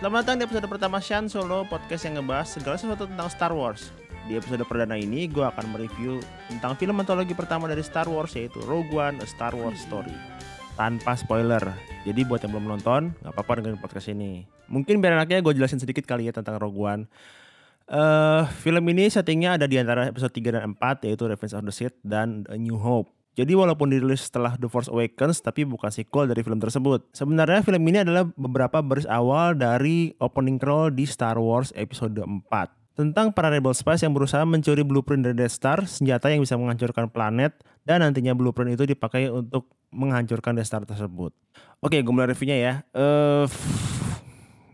Selamat datang di episode pertama Shan Solo, podcast yang ngebahas segala sesuatu tentang Star Wars. Di episode perdana ini, gue akan mereview tentang film antologi pertama dari Star Wars, yaitu Rogue One, A Star Wars Story. Tanpa spoiler, jadi buat yang belum nonton, gak apa-apa dengerin podcast ini. Mungkin biar anaknya gue jelasin sedikit kali ya tentang Rogue One. Eh, film ini settingnya ada di antara episode 3 dan 4, yaitu Revenge of the Sith dan A New Hope. Jadi walaupun dirilis setelah The Force Awakens tapi bukan sequel dari film tersebut. Sebenarnya film ini adalah beberapa baris awal dari opening crawl di Star Wars episode 4 tentang para rebel spies yang berusaha mencuri blueprint dari Death Star, senjata yang bisa menghancurkan planet dan nantinya blueprint itu dipakai untuk menghancurkan Death Star tersebut. Oke, gue mulai reviewnya ya. Eh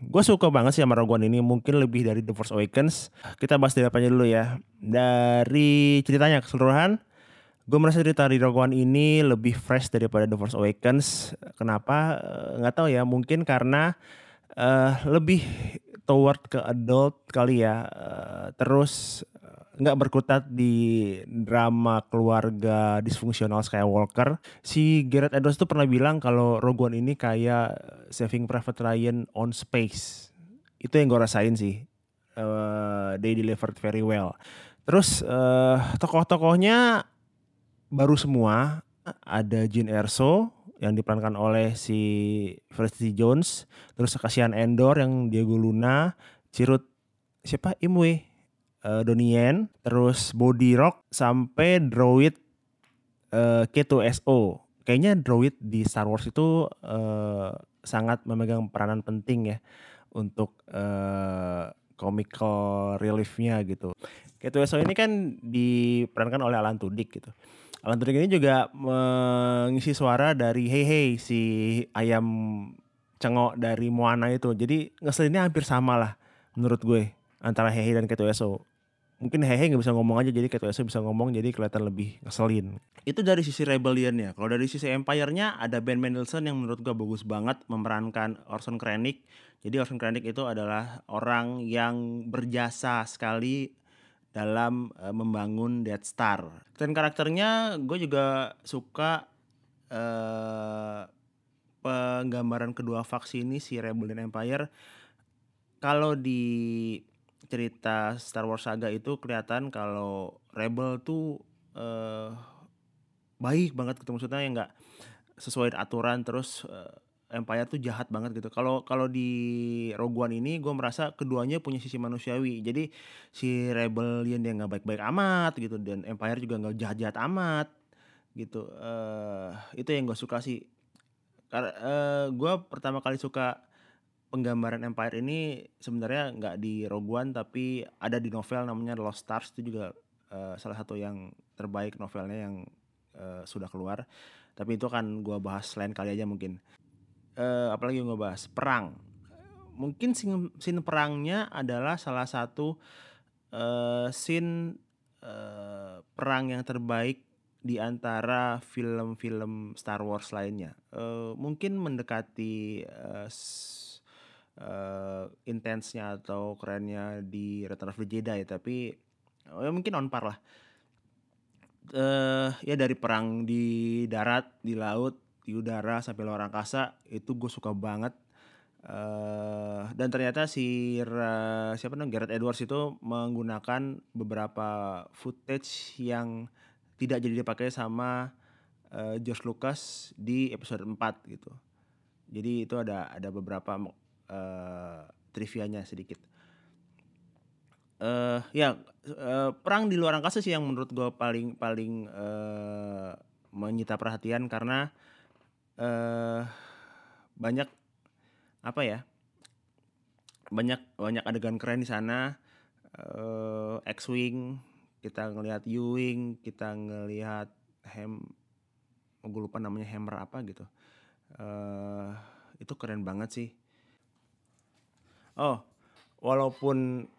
gue suka banget sih sama Rogue One ini mungkin lebih dari The Force Awakens kita bahas dari apanya dulu ya dari ceritanya keseluruhan gue merasa cerita di Rogue One ini lebih fresh daripada The Force Awakens. Kenapa? Eh, nggak tahu ya mungkin karena eh, lebih toward ke adult kali ya. Eh, terus nggak berkutat di drama keluarga disfungsional Skywalker. Si Gareth Edwards tuh pernah bilang kalau Rogue One ini kayak Saving Private Ryan on space. Itu yang gue rasain sih. Eh, they delivered very well. Terus eh, tokoh-tokohnya baru semua ada Jin Erso yang diperankan oleh si Felicity Jones terus Kasihan Endor yang Diego Luna Cirut siapa? Imwe eh, Donnie Yen terus Body Rock sampai Droid eh, K2SO kayaknya Droid di Star Wars itu eh, sangat memegang peranan penting ya untuk eh, comical reliefnya gitu. K2SO ini kan diperankan oleh Alan Tudyk gitu Alan Tudyk ini juga mengisi suara dari Hey Hey si ayam cengok dari Moana itu. Jadi ngeselinnya hampir sama lah menurut gue antara Hey Hey dan K2SO. Mungkin Hey Hey nggak bisa ngomong aja jadi K2SO bisa ngomong jadi kelihatan lebih ngeselin. Itu dari sisi rebellionnya. Kalau dari sisi Empire-nya ada Ben Mendelsohn yang menurut gue bagus banget memerankan Orson Krennic. Jadi Orson Krennic itu adalah orang yang berjasa sekali dalam eh, membangun Death Star. Dan karakternya gue juga suka eh, penggambaran kedua faksi ini si Rebel dan Empire. Kalau di cerita Star Wars Saga itu kelihatan kalau Rebel tuh eh, baik banget gitu maksudnya yang nggak sesuai aturan terus eh, Empire tuh jahat banget gitu. Kalau kalau di Rogue One ini gue merasa keduanya punya sisi manusiawi. Jadi si Rebellion dia nggak baik-baik amat gitu dan Empire juga nggak jahat-jahat amat gitu. eh itu yang gue suka sih. Karena gue pertama kali suka penggambaran Empire ini sebenarnya nggak di Rogue One tapi ada di novel namanya Lost Stars itu juga eh, salah satu yang terbaik novelnya yang eh, sudah keluar. Tapi itu kan gue bahas lain kali aja mungkin eh, apalagi yang gue bahas perang. Mungkin scene, scene perangnya adalah salah satu eh, scene eh, perang yang terbaik di antara film-film Star Wars lainnya. Eh, mungkin mendekati s- eh, intensnya atau kerennya di Return of the Jedi tapi eh, mungkin on par lah. Eh ya dari perang di darat, di laut, di udara sampai luar angkasa itu gue suka banget. eh dan ternyata si Ra- siapa namanya Gareth Edwards itu menggunakan beberapa footage yang tidak jadi dipakai sama eh, George Lucas di episode 4 gitu. Jadi itu ada ada beberapa eh trivianya sedikit. eh ya eh, perang di luar angkasa sih yang menurut gue paling paling eh, menyita perhatian karena eh banyak apa ya banyak banyak adegan keren di sana. Eh X-wing kita ngelihat U-wing kita ngelihat hem gue lupa namanya hammer apa gitu. Eh itu keren banget sih. Oh walaupun Oh,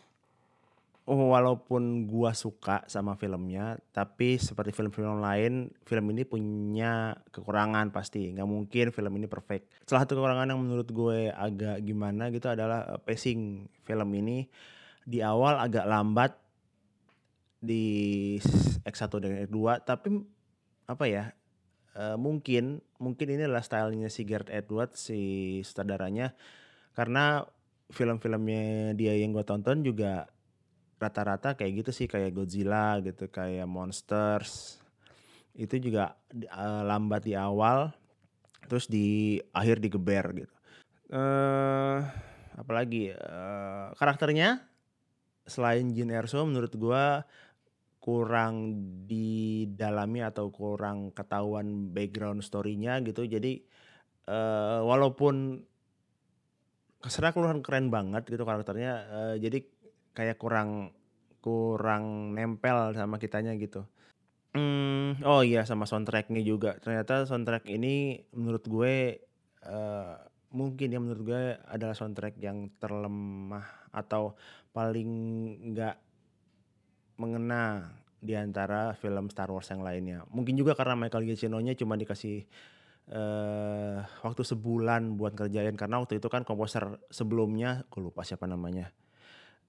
walaupun gua suka sama filmnya, tapi seperti film-film lain, film ini punya kekurangan pasti. Nggak mungkin film ini perfect. Salah satu kekurangan yang menurut gue agak gimana gitu adalah eh, pacing film ini di awal agak lambat di X1 dan X2, tapi apa ya? eh, mungkin mungkin ini adalah stylenya si Gareth Edwards si sutradaranya karena film-filmnya dia yang gue tonton juga rata-rata kayak gitu sih kayak Godzilla gitu kayak Monsters. Itu juga uh, lambat di awal terus di akhir digeber gitu. Uh, apalagi uh, karakternya selain Jin Erso menurut gue kurang didalami atau kurang ketahuan background story-nya gitu. Jadi uh, walaupun keserah keluhan keren banget gitu karakternya uh, jadi kayak kurang kurang nempel sama kitanya gitu. Hmm, oh iya sama soundtracknya juga. Ternyata soundtrack ini menurut gue uh, mungkin ya menurut gue adalah soundtrack yang terlemah atau paling nggak mengena di antara film Star Wars yang lainnya. Mungkin juga karena Michael Giacchino-nya cuma dikasih uh, waktu sebulan buat kerjain karena waktu itu kan komposer sebelumnya gue lupa siapa namanya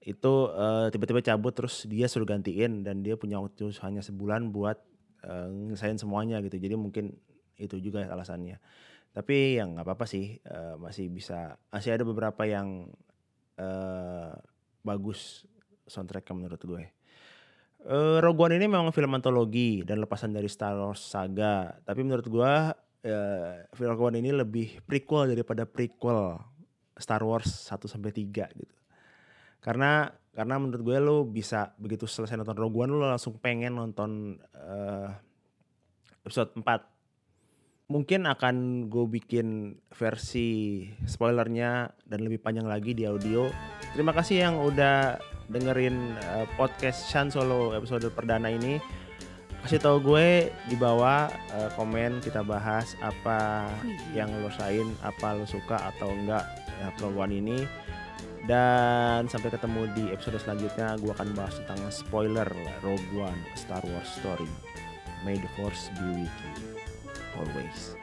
itu uh, tiba-tiba cabut terus dia suruh gantiin dan dia punya waktu hanya sebulan buat uh, ngesain semuanya gitu. Jadi mungkin itu juga alasannya. Tapi yang nggak apa-apa sih uh, masih bisa masih ada beberapa yang uh, bagus soundtracknya menurut gue. Uh, Rogue One ini memang film antologi dan lepasan dari Star Wars saga. Tapi menurut gue uh, film Rogue One ini lebih prequel daripada prequel Star Wars 1 sampai 3 gitu. Karena karena menurut gue lo bisa begitu selesai nonton Rogue lo langsung pengen nonton uh, episode 4. Mungkin akan gue bikin versi spoilernya dan lebih panjang lagi di audio. Terima kasih yang udah dengerin uh, podcast Shan Solo episode perdana ini kasih tahu gue di bawah uh, komen kita bahas apa yang lo rasain apa lo suka atau enggak ya One ini dan sampai ketemu di episode selanjutnya gue akan bahas tentang spoiler Rogue One Star Wars Story. May the Force be with you always